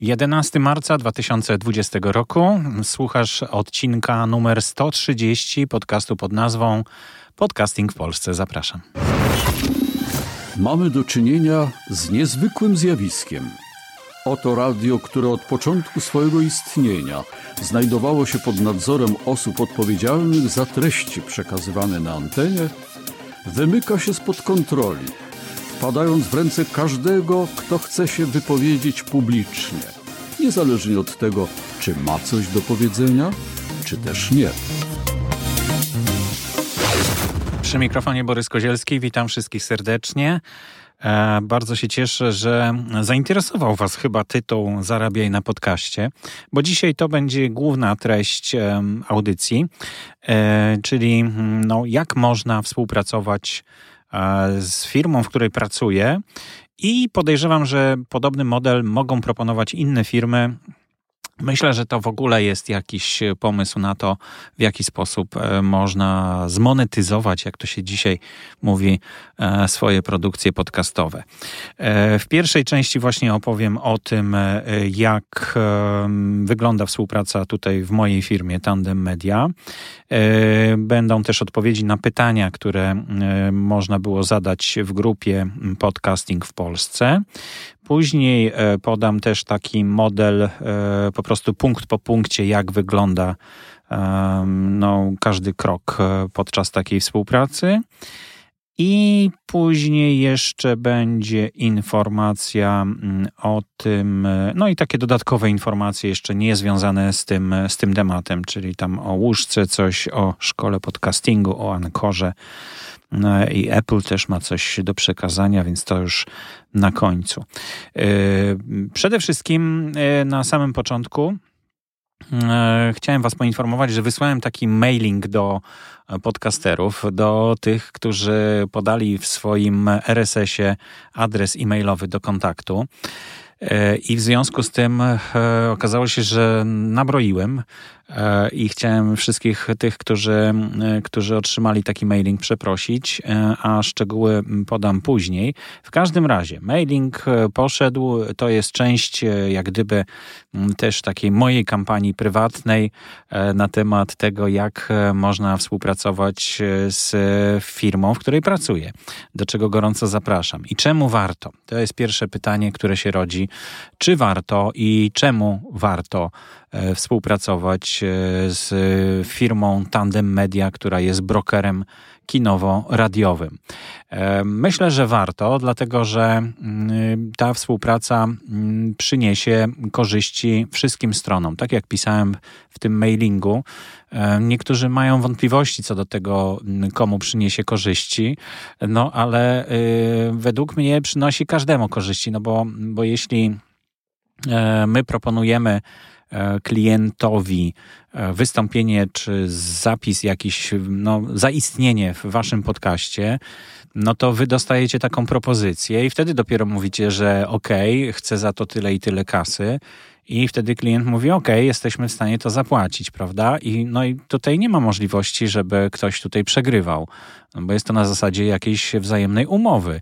11 marca 2020 roku słuchasz odcinka numer 130 podcastu pod nazwą Podcasting w Polsce. Zapraszam. Mamy do czynienia z niezwykłym zjawiskiem. Oto radio, które od początku swojego istnienia znajdowało się pod nadzorem osób odpowiedzialnych za treści przekazywane na antenie, wymyka się spod kontroli wpadając w ręce każdego, kto chce się wypowiedzieć publicznie, niezależnie od tego, czy ma coś do powiedzenia, czy też nie. Przy mikrofonie Borys Kozielski, witam wszystkich serdecznie. E, bardzo się cieszę, że zainteresował Was chyba tytuł Zarabiaj na podcaście, bo dzisiaj to będzie główna treść audycji, e, czyli no, jak można współpracować z firmą, w której pracuję i podejrzewam, że podobny model mogą proponować inne firmy, Myślę, że to w ogóle jest jakiś pomysł na to, w jaki sposób e, można zmonetyzować, jak to się dzisiaj mówi, e, swoje produkcje podcastowe. E, w pierwszej części właśnie opowiem o tym, jak wygląda współpraca tutaj w mojej firmie Tandem Media. Będą też odpowiedzi na pytania, które można było zadać w grupie Podcasting w Polsce. Później e, podam też taki model, e, po prostu punkt po punkcie, jak wygląda no, każdy krok e, podczas takiej współpracy. I później jeszcze będzie informacja mm, o tym, no i takie dodatkowe informacje jeszcze nie związane z tym, z tym tematem, czyli tam o łóżce, coś o szkole podcastingu, o Ankorze i Apple też ma coś do przekazania, więc to już na końcu. E, przede wszystkim e, na samym początku e, chciałem Was poinformować, że wysłałem taki mailing do podcasterów, do tych, którzy podali w swoim RSS-ie adres e-mailowy do kontaktu. I w związku z tym okazało się, że nabroiłem i chciałem wszystkich tych, którzy, e, którzy otrzymali taki mailing przeprosić, e, a szczegóły podam później. W każdym razie mailing poszedł, to jest część jak gdyby też takiej mojej kampanii prywatnej na temat tego, jak można współpracować z firmą, w której pracuję, do czego gorąco zapraszam. I czemu warto? To jest pierwsze pytanie, które się rodzi. Czy warto i czemu warto E, współpracować e, z firmą Tandem Media, która jest brokerem kinowo-radiowym. E, myślę, że warto, dlatego że mm, ta współpraca mm, przyniesie korzyści wszystkim stronom. Tak jak pisałem w tym mailingu, niektórzy mają wątpliwości co do tego, mm, komu przyniesie korzyści, no ale według mnie przynosi każdemu korzyści, no bo, bo jeśli my proponujemy E, klientowi e, wystąpienie czy zapis jakiś, no, zaistnienie w waszym podcaście, no to wy dostajecie taką propozycję i wtedy dopiero mówicie, że okej, okay, chcę za to tyle i tyle kasy. I wtedy klient mówi: OK, jesteśmy w stanie to zapłacić, prawda? I, no i tutaj nie ma możliwości, żeby ktoś tutaj przegrywał, no bo jest to na zasadzie jakiejś wzajemnej umowy.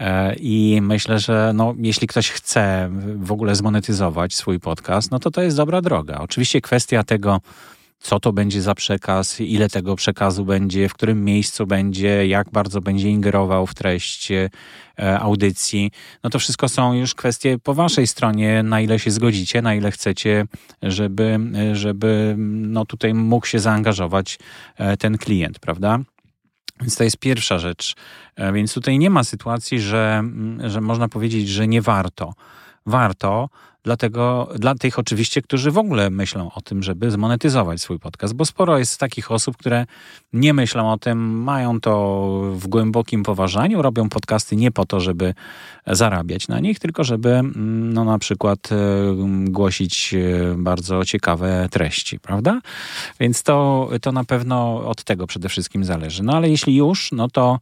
E, I myślę, że no, jeśli ktoś chce w ogóle zmonetyzować swój podcast, no to to jest dobra droga. Oczywiście kwestia tego, co to będzie za przekaz, ile tego przekazu będzie, w którym miejscu będzie, jak bardzo będzie ingerował w treść e, audycji. No to wszystko są już kwestie po waszej stronie, na ile się zgodzicie, na ile chcecie, żeby, żeby no tutaj mógł się zaangażować e, ten klient, prawda? Więc to jest pierwsza rzecz. E, więc tutaj nie ma sytuacji, że, że można powiedzieć, że nie warto. Warto, Dlatego dla tych oczywiście, którzy w ogóle myślą o tym, żeby zmonetyzować swój podcast, bo sporo jest takich osób, które nie myślą o tym, mają to w głębokim poważaniu, robią podcasty nie po to, żeby zarabiać na nich, tylko żeby mm, no, na przykład e, głosić e, bardzo ciekawe treści, prawda? Więc to, to na pewno od tego przede wszystkim zależy. No ale jeśli już, no to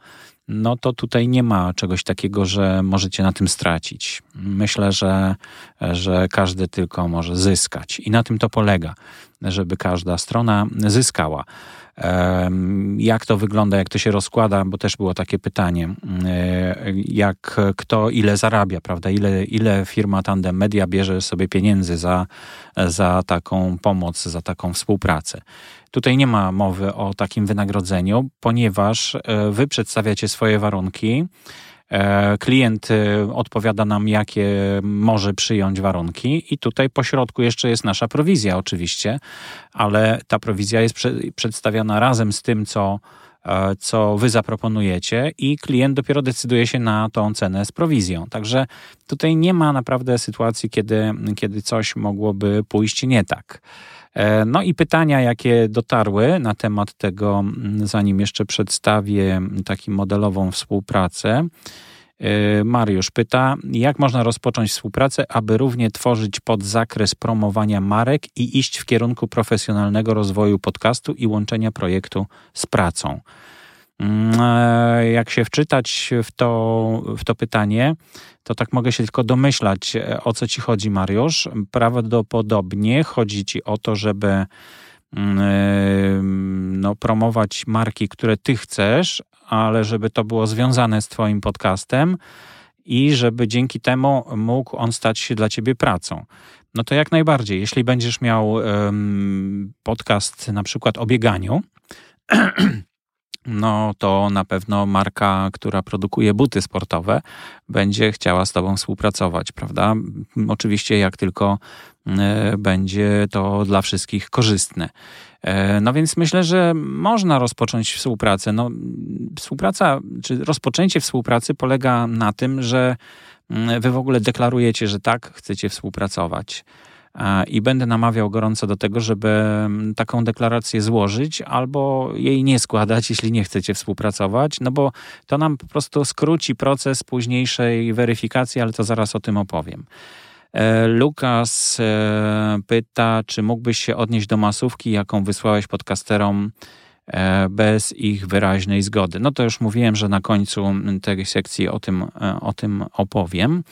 no to tutaj nie ma czegoś takiego, że możecie na tym stracić. Myślę, że, że każdy tylko może zyskać i na tym to polega, żeby każda strona zyskała. Jak to wygląda, jak to się rozkłada, bo też było takie pytanie, jak kto ile zarabia, prawda? Ile, ile firma Tandem Media bierze sobie pieniędzy za, za taką pomoc, za taką współpracę. Tutaj nie ma mowy o takim wynagrodzeniu, ponieważ wy przedstawiacie swoje warunki. E, klient e, odpowiada nam, jakie może przyjąć warunki, i tutaj po środku jeszcze jest nasza prowizja, oczywiście, ale ta prowizja jest przedstawiana razem z tym, co, e, co wy zaproponujecie, i klient dopiero decyduje się na tą cenę z prowizją. Także tutaj nie ma naprawdę sytuacji, kiedy, kiedy coś mogłoby pójść nie tak. E, no i pytania, jakie dotarły na temat tego, zanim jeszcze przedstawię taką modelową współpracę. E, Mariusz pyta, jak można rozpocząć współpracę, aby równie tworzyć pod zakres promowania marek i iść w kierunku profesjonalnego rozwoju podcastu i łączenia projektu z pracą. Mm, e, jak się wczytać w to, w to pytanie, to tak mogę się tylko domyślać, e, o co ci chodzi, Mariusz. Prawdopodobnie chodzi ci o to, żeby mm, e, no, promować marki, które ty chcesz, ale żeby to było związane z twoim podcastem i żeby dzięki temu mógł on stać się dla ciebie pracą. No to jak najbardziej. Jeśli będziesz miał um, podcast na przykład o bieganiu, no to na pewno marka, która produkuje buty sportowe, będzie chciała z Tobą współpracować, prawda? Oczywiście, jak tylko e, będzie to dla wszystkich korzystne. E, no więc myślę, że można rozpocząć współpracę. No, współpraca, czy rozpoczęcie współpracy polega na tym, że mm, Wy w ogóle deklarujecie, że tak, chcecie współpracować i będę namawiał gorąco do tego, żeby mm, taką deklarację złożyć albo jej nie składać, jeśli nie chcecie współpracować, no bo to nam po prostu skróci proces późniejszej weryfikacji, ale to zaraz o tym opowiem. E, Lukas e, pyta, czy mógłbyś się odnieść do masówki, jaką wysłałeś podcasterom e, bez ich wyraźnej zgody. No to już mówiłem, że na końcu tej sekcji o tym, o tym opowiem.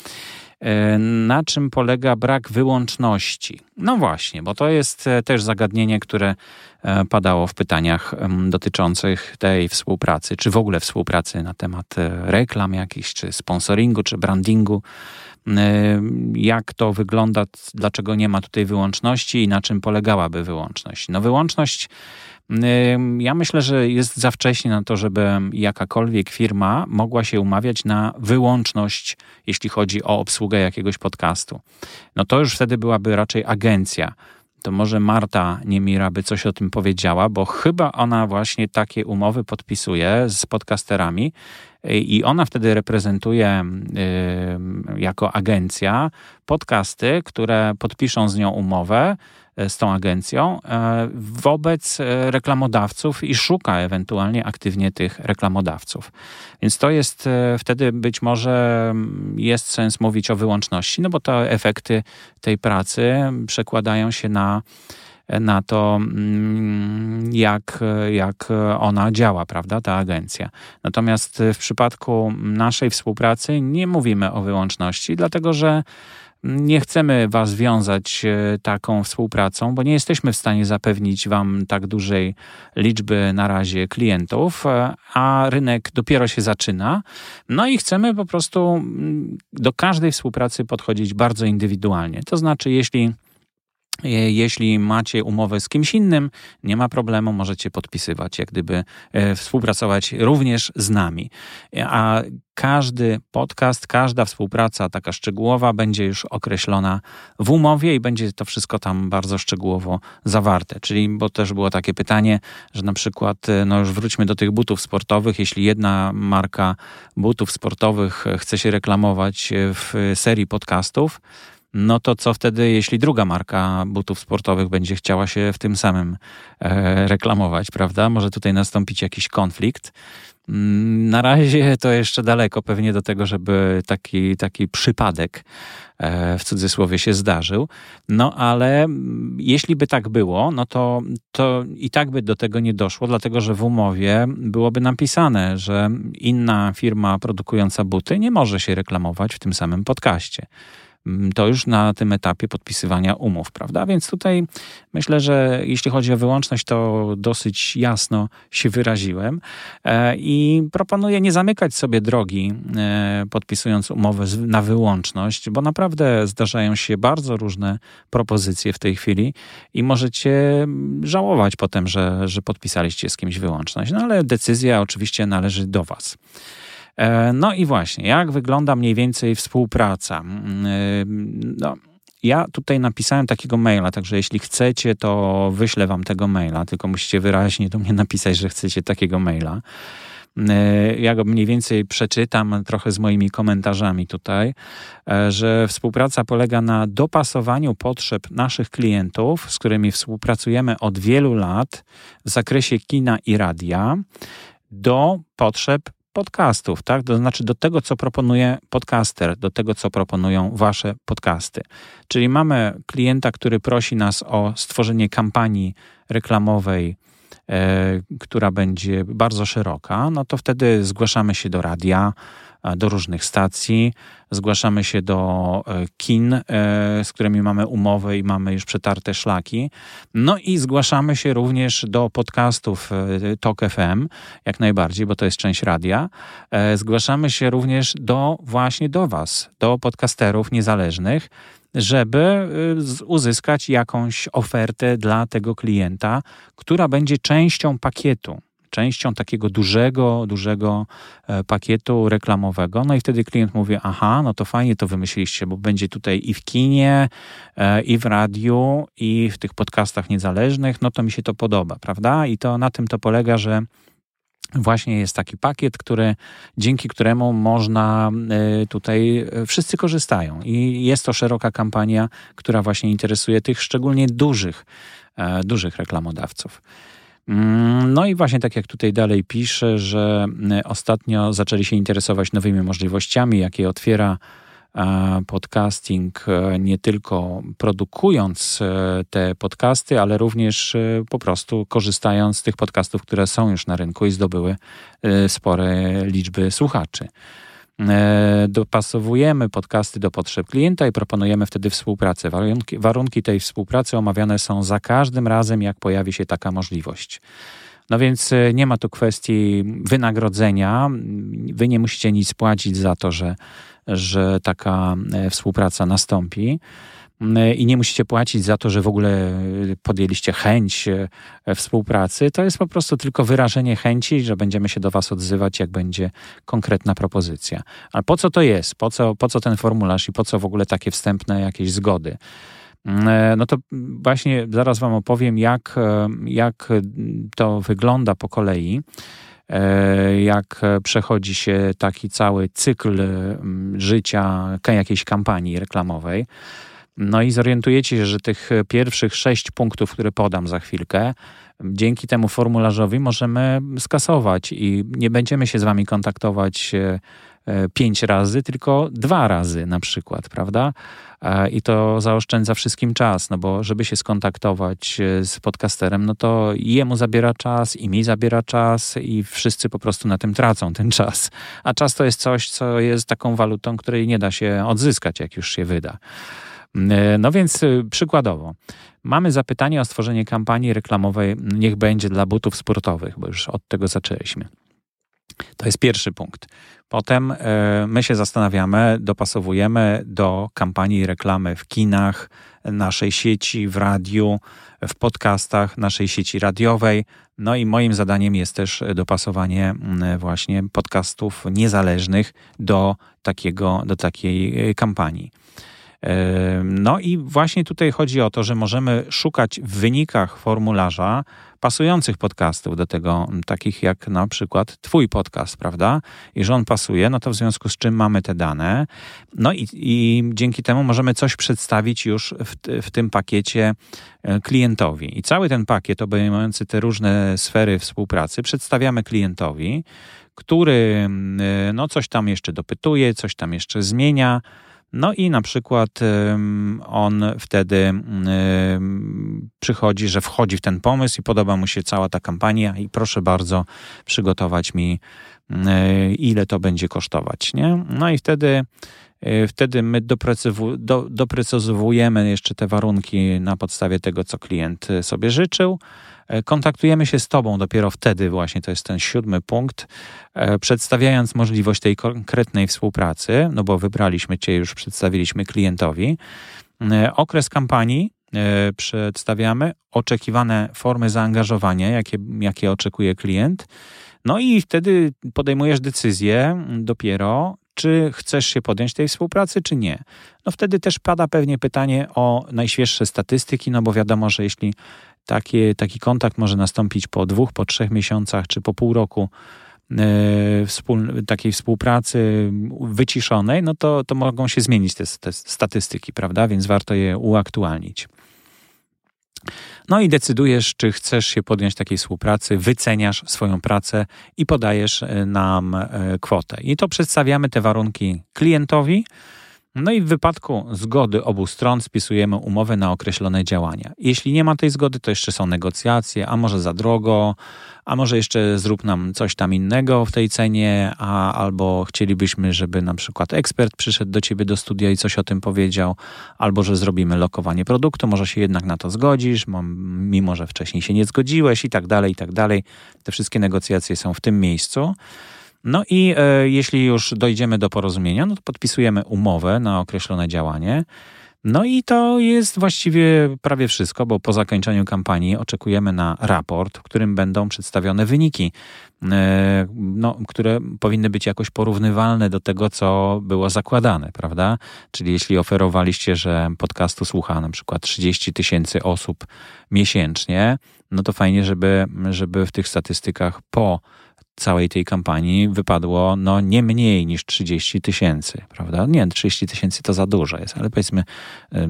E, na czym polega brak wyłączności? No właśnie, bo to jest e, też zagadnienie, które e, padało w pytaniach dotyczących tej współpracy, czy w ogóle współpracy na temat reklam jakichś, czy sponsoringu, czy brandingu. Jak to wygląda, dlaczego nie ma tutaj wyłączności i na czym polegałaby wyłączność? No, wyłączność ja myślę, że jest za wcześnie na to, żeby jakakolwiek firma mogła się umawiać na wyłączność, jeśli chodzi o obsługę jakiegoś podcastu. No to już wtedy byłaby raczej agencja. To może Marta Niemira by coś o tym powiedziała, bo chyba ona właśnie takie umowy podpisuje z podcasterami i ona wtedy reprezentuje jako agencja podcasty, które podpiszą z nią umowę z tą agencją e, wobec e, reklamodawców i szuka ewentualnie aktywnie tych reklamodawców. Więc to jest wtedy być może jest sens mówić o wyłączności, no bo te efekty tej pracy przekładają się na na to, jak, jak ona działa, prawda, ta agencja. Natomiast w przypadku naszej współpracy nie mówimy o wyłączności, dlatego że nie chcemy Was wiązać e, taką współpracą, bo nie jesteśmy w stanie zapewnić Wam tak dużej liczby na razie klientów, e, a rynek dopiero się zaczyna. No i chcemy po prostu mm, do każdej współpracy podchodzić bardzo indywidualnie. To znaczy, jeśli jeśli macie umowę z kimś innym, nie ma problemu, możecie podpisywać, jak gdyby e, współpracować również z nami. E, a każdy podcast, każda współpraca taka szczegółowa będzie już określona w umowie i będzie to wszystko tam bardzo szczegółowo zawarte. Czyli, bo też było takie pytanie, że na przykład, no już wróćmy do tych butów sportowych, jeśli jedna marka butów sportowych chce się reklamować w serii podcastów, no to co wtedy, jeśli druga marka butów sportowych będzie chciała się w tym samym e, reklamować, prawda? Może tutaj nastąpić jakiś konflikt. Mm, na razie to jeszcze daleko pewnie do tego, żeby taki, taki przypadek e, w cudzysłowie się zdarzył. No ale mm, jeśli by tak było, no to, to i tak by do tego nie doszło, dlatego że w umowie byłoby napisane, że inna firma produkująca buty nie może się reklamować w tym samym podcaście to już na tym etapie podpisywania umów, prawda? Więc tutaj myślę, że jeśli chodzi o wyłączność, to dosyć jasno się wyraziłem e, i proponuję nie zamykać sobie drogi, e, podpisując umowę na wyłączność, bo naprawdę zdarzają się bardzo różne propozycje w tej chwili i możecie żałować potem, że, że podpisaliście z kimś wyłączność. No ale decyzja oczywiście należy do Was. E, no i właśnie, jak wygląda mniej więcej współpraca? Mm, e, no, ja tutaj napisałem takiego maila, także jeśli chcecie, to wyślę wam tego maila, tylko musicie wyraźnie do mnie napisać, że chcecie takiego maila. E, ja go mniej więcej przeczytam trochę z moimi komentarzami tutaj, że współpraca polega na dopasowaniu potrzeb naszych klientów, z którymi współpracujemy od wielu lat w zakresie kina i radia, do potrzeb podcastów, tak? To znaczy do tego, co proponuje podcaster, do tego, co proponują wasze podcasty. Czyli mamy klienta, który prosi nas o stworzenie kampanii reklamowej, e, która będzie bardzo szeroka, no to wtedy zgłaszamy się do radia, do różnych stacji, zgłaszamy się do e, kin, e, z którymi mamy umowę i mamy już przetarte szlaki. No i zgłaszamy się również do podcastów e, Talk FM, jak najbardziej, bo to jest część radia. Zgłaszamy się również do właśnie do Was, do podcasterów niezależnych, żeby uzyskać jakąś ofertę dla tego klienta, która będzie częścią pakietu częścią takiego dużego, dużego e, pakietu reklamowego. No i wtedy klient mówi: Aha, no to fajnie to wymyśliliście, bo będzie tutaj i w kinie, e, i w radiu, i w tych podcastach niezależnych. No to mi się to podoba, prawda? I to na tym to polega, że właśnie jest taki pakiet, który, dzięki któremu można e, tutaj, wszyscy korzystają. I jest to szeroka kampania, która właśnie interesuje tych szczególnie dużych, dużych reklamodawców. Mm, no i właśnie tak jak tutaj dalej pisze, że e, ostatnio zaczęli się interesować nowymi możliwościami, jakie otwiera e, podcasting, e, nie tylko produkując te podcasty, ale również po prostu korzystając z tych podcastów, które są już na rynku i zdobyły spore liczby słuchaczy. E, dopasowujemy podcasty do potrzeb klienta i proponujemy wtedy współpracę. Warunki, warunki tej współpracy omawiane są za każdym razem, jak pojawi się taka możliwość. No więc e, nie ma tu kwestii wynagrodzenia. Wy nie musicie nic płacić za to, że, że taka e, współpraca nastąpi. Mm, i nie musicie płacić za to, że w ogóle podjęliście chęć e, współpracy. To jest po prostu tylko wyrażenie chęci, że będziemy się do Was odzywać, jak będzie konkretna propozycja. Ale po co to jest? Po co, po co ten formularz i po co w ogóle takie wstępne jakieś zgody? Mm, no to właśnie zaraz Wam opowiem, jak, jak to wygląda po kolei jak przechodzi się taki cały cykl mm, życia jakiejś kampanii reklamowej. No i zorientujecie się, że tych pierwszych sześć punktów, które podam za chwilkę, dzięki temu formularzowi możemy skasować i nie będziemy się z wami kontaktować e, e, pięć razy, tylko dwa razy na przykład, prawda? E, I to zaoszczędza wszystkim czas, no bo żeby się skontaktować z podcasterem, no to jemu zabiera czas, i mi zabiera czas, i wszyscy po prostu na tym tracą ten czas. A czas to jest coś, co jest taką walutą, której nie da się odzyskać, jak już się wyda. E, no więc e, przykładowo, mamy zapytanie o stworzenie kampanii reklamowej, niech będzie dla butów sportowych, bo już od tego zaczęliśmy. To jest pierwszy punkt. Potem e, my się zastanawiamy, dopasowujemy do kampanii reklamy w kinach, naszej sieci, w radiu, w podcastach, naszej sieci radiowej. No i moim zadaniem jest też dopasowanie właśnie podcastów niezależnych do, takiego, do takiej kampanii. No i właśnie tutaj chodzi o to, że możemy szukać w wynikach formularza pasujących podcastów do tego, takich jak na przykład Twój podcast, prawda? I że on pasuje, no to w związku z czym mamy te dane. No i, i dzięki temu możemy coś przedstawić już w, w tym pakiecie e, klientowi. I cały ten pakiet obejmujący te różne sfery współpracy przedstawiamy klientowi, który e, no, coś tam jeszcze dopytuje, coś tam jeszcze zmienia no i na przykład on wtedy przychodzi, że wchodzi w ten pomysł i podoba mu się cała ta kampania i proszę bardzo przygotować mi ile to będzie kosztować, nie? No i wtedy Wtedy my doprecyzowujemy jeszcze te warunki na podstawie tego, co klient sobie życzył. Kontaktujemy się z Tobą dopiero wtedy, właśnie to jest ten siódmy punkt, przedstawiając możliwość tej konkretnej współpracy, no bo wybraliśmy Cię, już przedstawiliśmy klientowi. Okres kampanii E, przedstawiamy, oczekiwane formy zaangażowania, jakie, jakie oczekuje klient. No i wtedy podejmujesz decyzję dopiero, czy chcesz się podjąć tej współpracy, czy nie. No wtedy też pada pewnie pytanie o najświeższe statystyki, no bo wiadomo, że jeśli takie, taki kontakt może nastąpić po dwóch, po trzech miesiącach, czy po pół roku, E, takiej współpracy wyciszonej, no to, to mogą się zmienić te, te statystyki, prawda? Więc warto je uaktualnić. No i decydujesz, czy chcesz się podjąć takiej współpracy, wyceniasz swoją pracę i podajesz e, nam e, kwotę. I to przedstawiamy te warunki klientowi. No i w wypadku zgody obu stron spisujemy umowę na określone działania. Jeśli nie ma tej zgody, to jeszcze są negocjacje, a może za drogo, a może jeszcze zrób nam coś tam innego w tej cenie, a, albo chcielibyśmy, żeby na przykład ekspert przyszedł do ciebie do studia i coś o tym powiedział, albo że zrobimy lokowanie produktu, może się jednak na to zgodzisz, mimo że wcześniej się nie zgodziłeś i tak dalej, i tak dalej. Te wszystkie negocjacje są w tym miejscu. No i e, jeśli już dojdziemy do porozumienia, no to podpisujemy umowę na określone działanie. No i to jest właściwie prawie wszystko, bo po zakończeniu kampanii oczekujemy na raport, w którym będą przedstawione wyniki, e, no, które powinny być jakoś porównywalne do tego, co było zakładane, prawda? Czyli jeśli oferowaliście, że podcastu słucha na przykład 30 tysięcy osób miesięcznie, no to fajnie, żeby, żeby w tych statystykach po całej tej kampanii wypadło no nie mniej niż 30 tysięcy, prawda? Nie, 30 tysięcy to za dużo jest, ale powiedzmy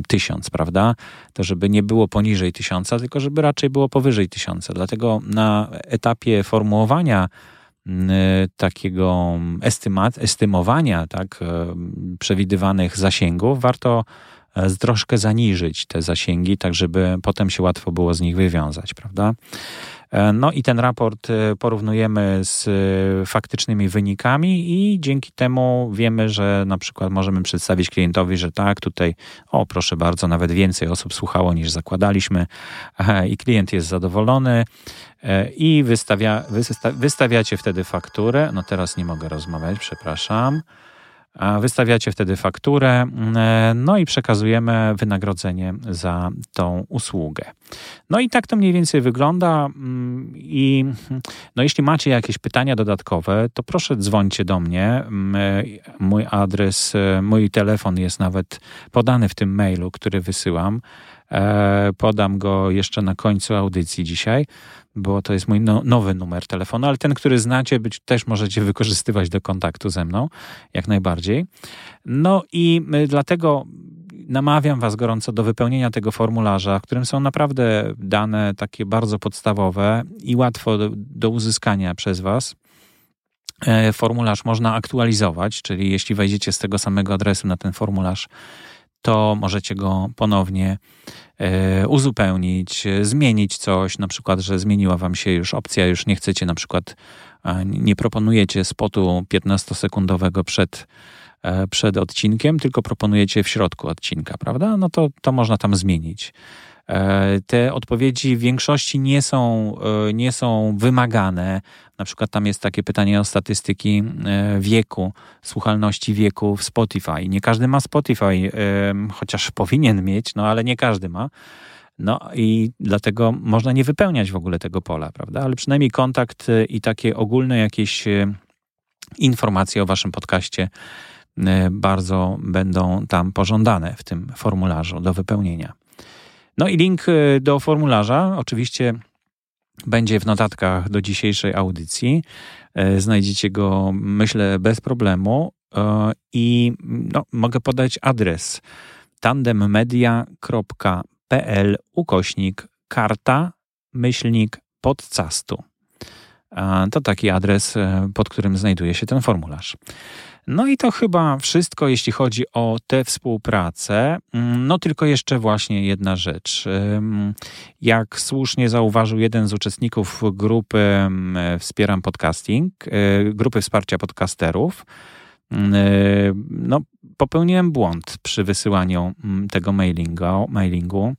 tysiąc, prawda? To żeby nie było poniżej tysiąca, tylko żeby raczej było powyżej tysiąca. Dlatego na etapie formułowania takiego estymat, estymowania tak, przewidywanych zasięgów warto e, troszkę zaniżyć te zasięgi, tak żeby potem się łatwo było z nich wywiązać, prawda? E, no i ten raport e, porównujemy z e, faktycznymi wynikami i dzięki temu wiemy, że na przykład możemy przedstawić klientowi, że tak, tutaj, o proszę bardzo, nawet więcej osób słuchało niż zakładaliśmy i klient jest zadowolony i wystawia, wystawiacie wtedy fakturę. No teraz nie mogę rozmawiać, przepraszam. Wystawiacie wtedy fakturę, mm, no i przekazujemy wynagrodzenie za tą usługę. No i tak to mniej więcej wygląda. Mm, I no jeśli macie jakieś pytania dodatkowe, to proszę dzwońcie do mnie. Mm, mój adres, mój telefon jest nawet podany w tym mailu, który wysyłam. E, podam go jeszcze na końcu audycji dzisiaj bo to jest mój no, nowy numer telefonu, ale ten, który znacie, być też możecie wykorzystywać do kontaktu ze mną, jak najbardziej. No i y, dlatego namawiam Was gorąco do wypełnienia tego formularza, w którym są naprawdę dane takie bardzo podstawowe i łatwo do, do uzyskania przez Was. E, formularz można aktualizować, czyli jeśli wejdziecie z tego samego adresu na ten formularz, to możecie go ponownie e, uzupełnić, zmienić coś, na przykład, że zmieniła Wam się już opcja, już nie chcecie na przykład, nie proponujecie spotu 15-sekundowego przed, e, przed odcinkiem, tylko proponujecie w środku odcinka, prawda? No to, to można tam zmienić. E, te odpowiedzi w większości nie są, e, nie są wymagane. Na przykład tam jest takie pytanie o statystyki e, wieku, słuchalności wieku w Spotify. Nie każdy ma Spotify, chociaż powinien mieć, no ale nie każdy ma. No i dlatego można nie wypełniać w ogóle tego pola, prawda? Ale przynajmniej kontakt i takie ogólne jakieś informacje o waszym podcaście bardzo będą tam pożądane w tym formularzu do wypełnienia. No i link y, do formularza oczywiście będzie w notatkach do dzisiejszej audycji. E, znajdziecie go, myślę, bez problemu. E, I no, mogę podać adres tandemmedia.pl ukośnik karta myślnik podcastu. To taki adres, pod którym znajduje się ten formularz. No i to chyba wszystko, jeśli chodzi o tę współpracę. Mm, no tylko jeszcze właśnie jedna rzecz. Jak słusznie zauważył jeden z uczestników grupy Wspieram Podcasting, e, grupy wsparcia podcasterów, no, popełniłem błąd przy wysyłaniu mm, tego mailingu. mailingu.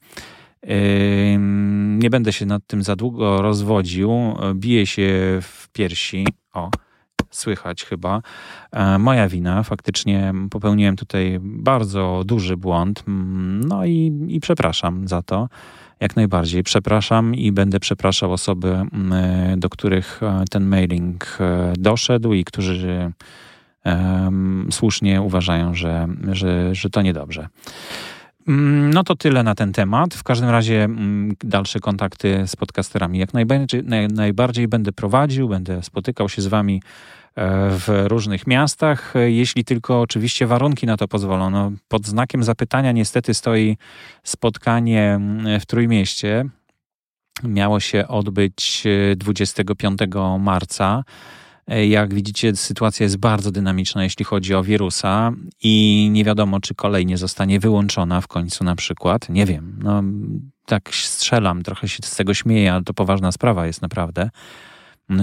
Nie będę się nad tym za długo rozwodził. Biję się w piersi. O, słychać chyba. E, moja wina, faktycznie popełniłem tutaj bardzo duży błąd. Mm, no i, i przepraszam za to. Jak najbardziej przepraszam i będę przepraszał osoby, mm, e, do których e, ten mailing doszedł i którzy um, słusznie uważają, że, że, że to niedobrze. Mm, no to tyle na ten temat. W każdym razie mm, dalsze kontakty z podcasterami jak najbardziej, naj, najbardziej będę prowadził, będę spotykał się z wami e, w różnych miastach, jeśli tylko oczywiście warunki na to pozwolą. No, pod znakiem zapytania niestety stoi spotkanie mm, w Trójmieście. Miało się odbyć 25 e, marca. E, jak widzicie, sytuacja jest bardzo dynamiczna, jeśli chodzi o wirusa i nie wiadomo, czy kolej nie zostanie wyłączona w końcu na przykład. Nie wiem, no tak strzelam, trochę się z tego śmieję, ale to poważna sprawa jest naprawdę.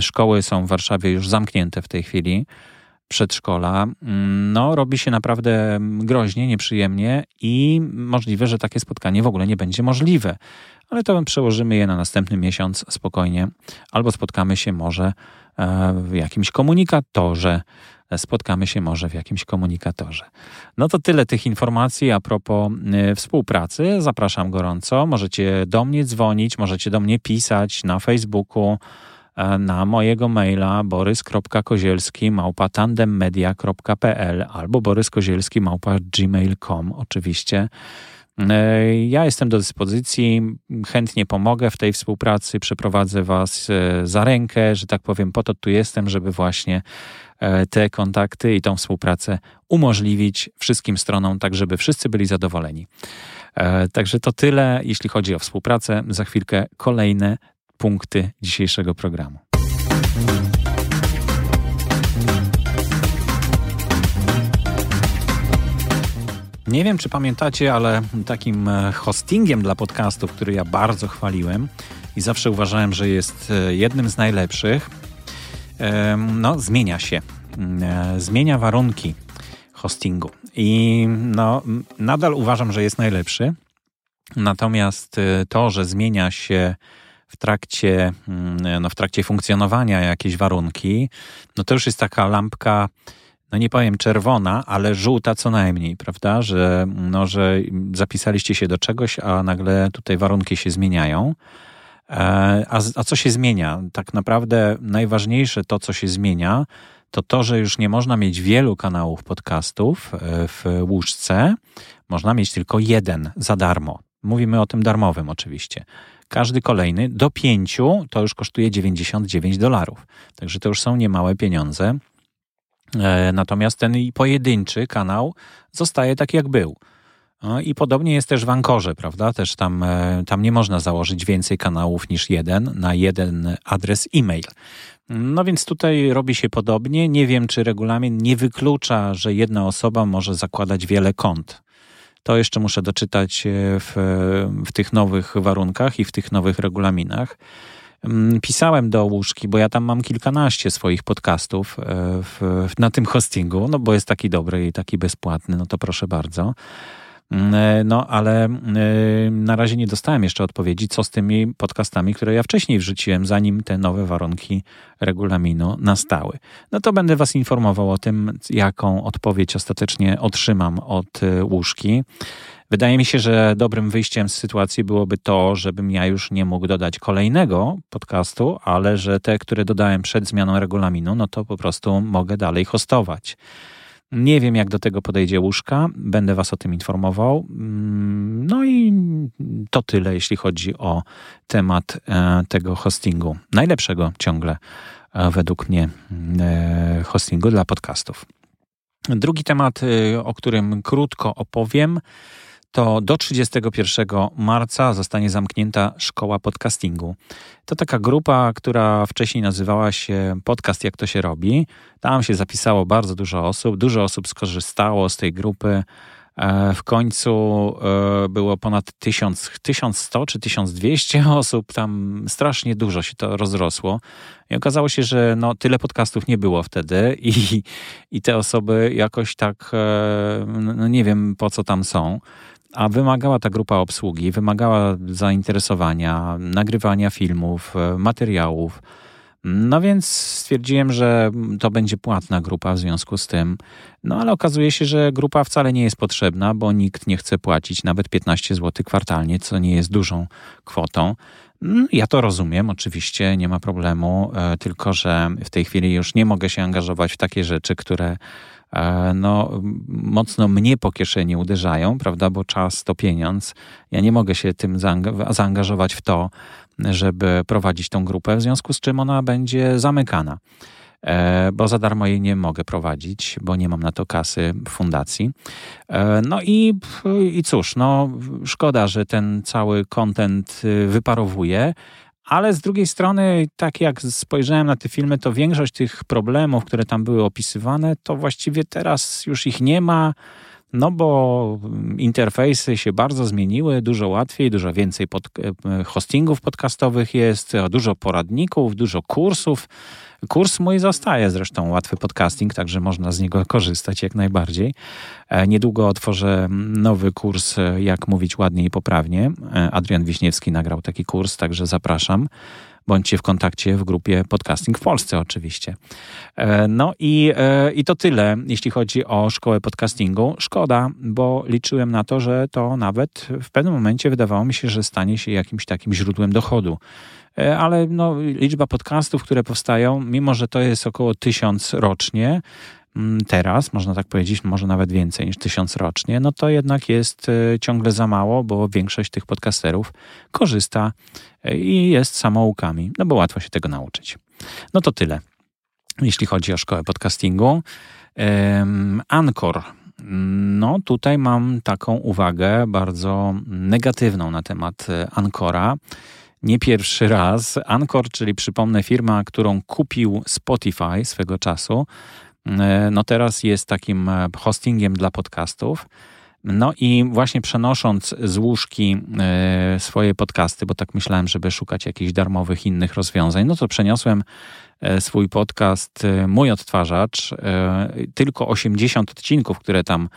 Szkoły są w Warszawie już zamknięte w tej chwili, przedszkola. No, robi się naprawdę groźnie, nieprzyjemnie i możliwe, że takie spotkanie w ogóle nie będzie możliwe. Ale to przełożymy je na następny miesiąc spokojnie, albo spotkamy się może E, w jakimś komunikatorze. Spotkamy się może w jakimś komunikatorze. No to tyle tych informacji a propos e, współpracy. Zapraszam gorąco. Możecie do mnie dzwonić, możecie do mnie pisać na Facebooku, na mojego maila borys.kozielski małpa tandemmedia.pl albo boryskozielski małpa gmail.com oczywiście. E, ja jestem do dyspozycji, chętnie pomogę w tej współpracy, przeprowadzę Was e, za rękę, że tak powiem, po to tu jestem, żeby właśnie e, te kontakty i tą współpracę umożliwić wszystkim stronom, tak żeby wszyscy byli zadowoleni. Także to tyle, jeśli chodzi o współpracę. Za chwilkę kolejne punkty dzisiejszego programu. Nie wiem, czy pamiętacie, ale takim e, hostingiem dla podcastów, który ja bardzo chwaliłem i zawsze uważałem, że jest e, jednym z najlepszych, no, zmienia się. Mm, e, zmienia warunki hostingu. I no, nadal uważam, że jest najlepszy. Natomiast to, że zmienia się w trakcie, mm, no, w trakcie funkcjonowania jakieś warunki, no to już jest taka lampka no nie powiem czerwona, ale żółta co najmniej, prawda? Że, no, że zapisaliście się do czegoś, a nagle tutaj warunki się zmieniają. E, a, a co się zmienia? Tak naprawdę najważniejsze to, co się zmienia, to to, że już nie można mieć wielu kanałów podcastów e, w łóżce. Można mieć tylko jeden za darmo. Mówimy o tym darmowym oczywiście. Każdy kolejny do pięciu to już kosztuje 99 dolarów. Także to już są niemałe pieniądze. E, natomiast ten pojedynczy kanał zostaje tak, jak był. No I podobnie jest też w Ankorze, prawda? Też tam, e, tam nie można założyć więcej kanałów niż jeden na jeden adres e-mail. No więc tutaj robi się podobnie. Nie wiem, czy regulamin nie wyklucza, że jedna osoba może zakładać wiele kont. To jeszcze muszę doczytać e, w, w tych nowych warunkach i w tych nowych regulaminach. Mm, pisałem do łóżki, bo ja tam mam kilkanaście swoich podcastów e, w, na tym hostingu, no bo jest taki dobry i taki bezpłatny, no to proszę bardzo. Mm, e, no, ale e, na razie nie dostałem jeszcze odpowiedzi, co z tymi podcastami, które ja wcześniej wrzuciłem, zanim te nowe warunki regulaminu nastały. No to będę Was informował o tym, jaką odpowiedź ostatecznie otrzymam od łóżki. Wydaje mi się, że dobrym wyjściem z sytuacji byłoby to, żebym ja już nie mógł dodać kolejnego podcastu, ale że te, które dodałem przed zmianą regulaminu, no to po prostu mogę dalej hostować. Nie wiem, jak do tego podejdzie łóżka, będę Was o tym informował. Mm, no i to tyle, jeśli chodzi o temat e, tego hostingu. Najlepszego ciągle, e, według mnie, e, hostingu dla podcastów. Drugi temat, o którym krótko opowiem, to do 31 marca zostanie zamknięta szkoła podcastingu. To taka grupa, która wcześniej nazywała się Podcast Jak to się robi. Tam się zapisało bardzo dużo osób, dużo osób skorzystało z tej grupy. E, w końcu e, było ponad 1000, 1100 czy 1200 osób, tam strasznie dużo się to rozrosło. I okazało się, że no, tyle podcastów nie było wtedy i, i te osoby jakoś tak, e, no nie wiem po co tam są a wymagała ta grupa obsługi, wymagała zainteresowania, nagrywania filmów, materiałów. No więc stwierdziłem, że to będzie płatna grupa w związku z tym. No ale okazuje się, że grupa wcale nie jest potrzebna, bo nikt nie chce płacić nawet 15 zł kwartalnie, co nie jest dużą kwotą. Mm, ja to rozumiem, oczywiście, nie ma problemu, e, tylko że w tej chwili już nie mogę się angażować w takie rzeczy, które e, no, mocno mnie po kieszeni uderzają, prawda, bo czas to pieniądz. Ja nie mogę się tym zaangażować w to, żeby prowadzić tą grupę, w związku z czym ona będzie zamykana. E, bo za darmo jej nie mogę prowadzić, bo nie mam na to kasy w fundacji. E, no i, i cóż, no szkoda, że ten cały kontent y, wyparowuje, ale z drugiej strony, tak jak spojrzałem na te filmy, to większość tych problemów, które tam były opisywane, to właściwie teraz już ich nie ma. No bo interfejsy się bardzo zmieniły, dużo łatwiej, dużo więcej pod, e, hostingów podcastowych jest, dużo poradników, dużo kursów. Kurs mój zostaje zresztą, łatwy podcasting, także można z niego korzystać jak najbardziej. E, niedługo otworzę nowy kurs, e, jak mówić ładnie i poprawnie. Adrian Wiśniewski nagrał taki kurs, także zapraszam bądźcie w kontakcie w grupie Podcasting w Polsce oczywiście. E, no i, e, i to tyle, jeśli chodzi o szkołę podcastingu. Szkoda, bo liczyłem na to, że to nawet w pewnym momencie wydawało mi się, że stanie się jakimś takim źródłem dochodu e, ale no, liczba podcastów, które powstają, mimo że to jest około tysiąc rocznie, teraz, można tak powiedzieć, może nawet więcej niż tysiąc rocznie, no to jednak jest e, ciągle za mało, bo większość tych podcasterów korzysta e, i jest samoukami, no bo łatwo się tego nauczyć. No to tyle, jeśli chodzi o szkołę podcastingu. Anchor. No tutaj mam taką uwagę bardzo negatywną na temat e, Ancora nie pierwszy raz. Anchor, czyli przypomnę firma, którą kupił Spotify swego czasu, no teraz jest takim e, hostingiem dla podcastów. No i właśnie przenosząc z łóżki e, swoje podcasty, bo tak myślałem, żeby szukać jakichś darmowych innych rozwiązań, no to przeniosłem swój podcast Mój Odtwarzacz. Tylko 80 odcinków, które tam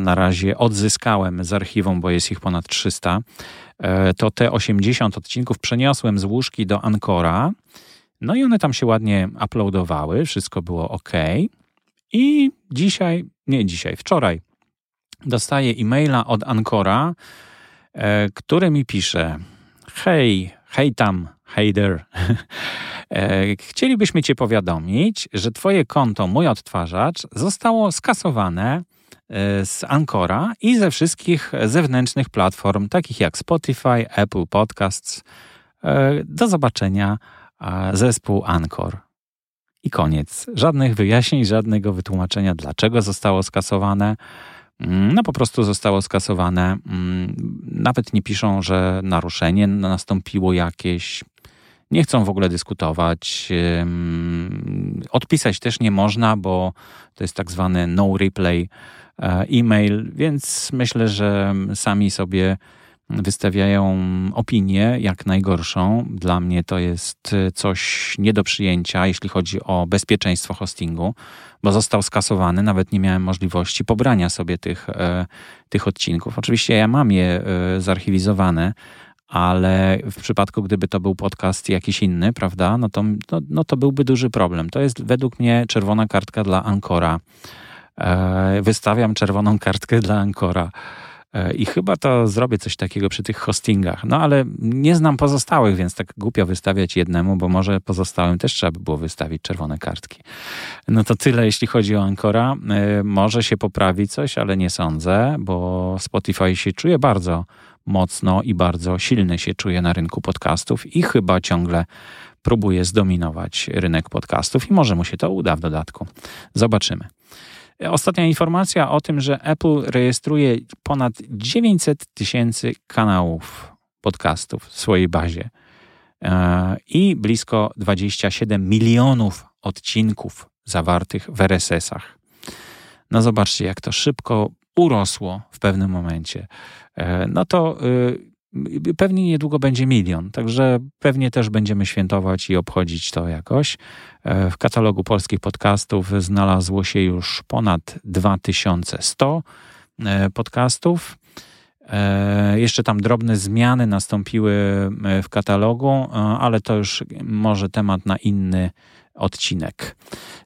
na razie odzyskałem z archiwum, bo jest ich ponad 300. To te 80 odcinków przeniosłem z łóżki do Ancora. No i one tam się ładnie uploadowały, wszystko było ok. I dzisiaj, nie dzisiaj, wczoraj dostaję e-maila od Ancora, e, który mi pisze: Hej, hej tam, hey there. e, chcielibyśmy Cię powiadomić, że Twoje konto Mój Odtwarzacz zostało skasowane e, z Ancora i ze wszystkich zewnętrznych platform, takich jak Spotify, Apple Podcasts. E, do zobaczenia zespół Anchor. I koniec. Żadnych wyjaśnień, żadnego wytłumaczenia, dlaczego zostało skasowane. Mm, no po prostu zostało skasowane. Mm, nawet nie piszą, że naruszenie nastąpiło jakieś. Nie chcą w ogóle dyskutować. Odpisać też nie można, bo to jest tak zwany no replay e, e-mail, więc myślę, że sami sobie wystawiają opinię jak najgorszą. Dla mnie to jest y, coś nie do przyjęcia, jeśli chodzi o bezpieczeństwo hostingu, bo został skasowany, nawet nie miałem możliwości pobrania sobie tych, e, tych odcinków. Oczywiście ja mam je e, zarchiwizowane, ale w przypadku, gdyby to był podcast jakiś inny, prawda, no to, no, no to byłby duży problem. To jest według mnie czerwona kartka dla Ancora. E, wystawiam czerwoną kartkę dla Ancora. E, I chyba to zrobię coś takiego przy tych hostingach. No ale nie znam pozostałych, więc tak głupio wystawiać jednemu, bo może pozostałym też trzeba by było wystawić czerwone kartki. No to tyle, jeśli chodzi o Ancora. E, może się poprawi coś, ale nie sądzę, bo Spotify się czuje bardzo mocno i bardzo silny się czuje na rynku podcastów i chyba ciągle próbuje zdominować rynek podcastów i może mu się to uda w dodatku. Zobaczymy. Ostatnia informacja o tym, że Apple rejestruje ponad 900 tysięcy kanałów podcastów w swojej bazie e, i blisko 27 milionów odcinków zawartych w RSS-ach. No zobaczcie, jak to szybko urosło w pewnym momencie, no to pewnie niedługo będzie milion, także pewnie też będziemy świętować i obchodzić to jakoś. W katalogu polskich podcastów znalazło się już ponad 2100 podcastów. E, jeszcze tam drobne zmiany nastąpiły e, w katalogu, e, ale to już może temat na inny odcinek.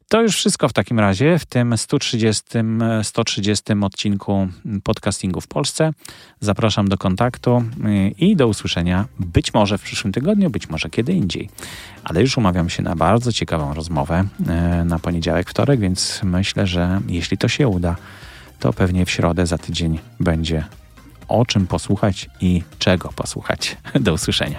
To już wszystko w takim razie w tym 130, 130 odcinku podcastingu w Polsce. Zapraszam do kontaktu i do usłyszenia być może w przyszłym tygodniu, być może kiedy indziej. Ale już umawiam się na bardzo ciekawą rozmowę na poniedziałek, wtorek, więc myślę, że jeśli to się uda, to pewnie w środę za tydzień będzie o czym posłuchać i czego posłuchać. Do usłyszenia.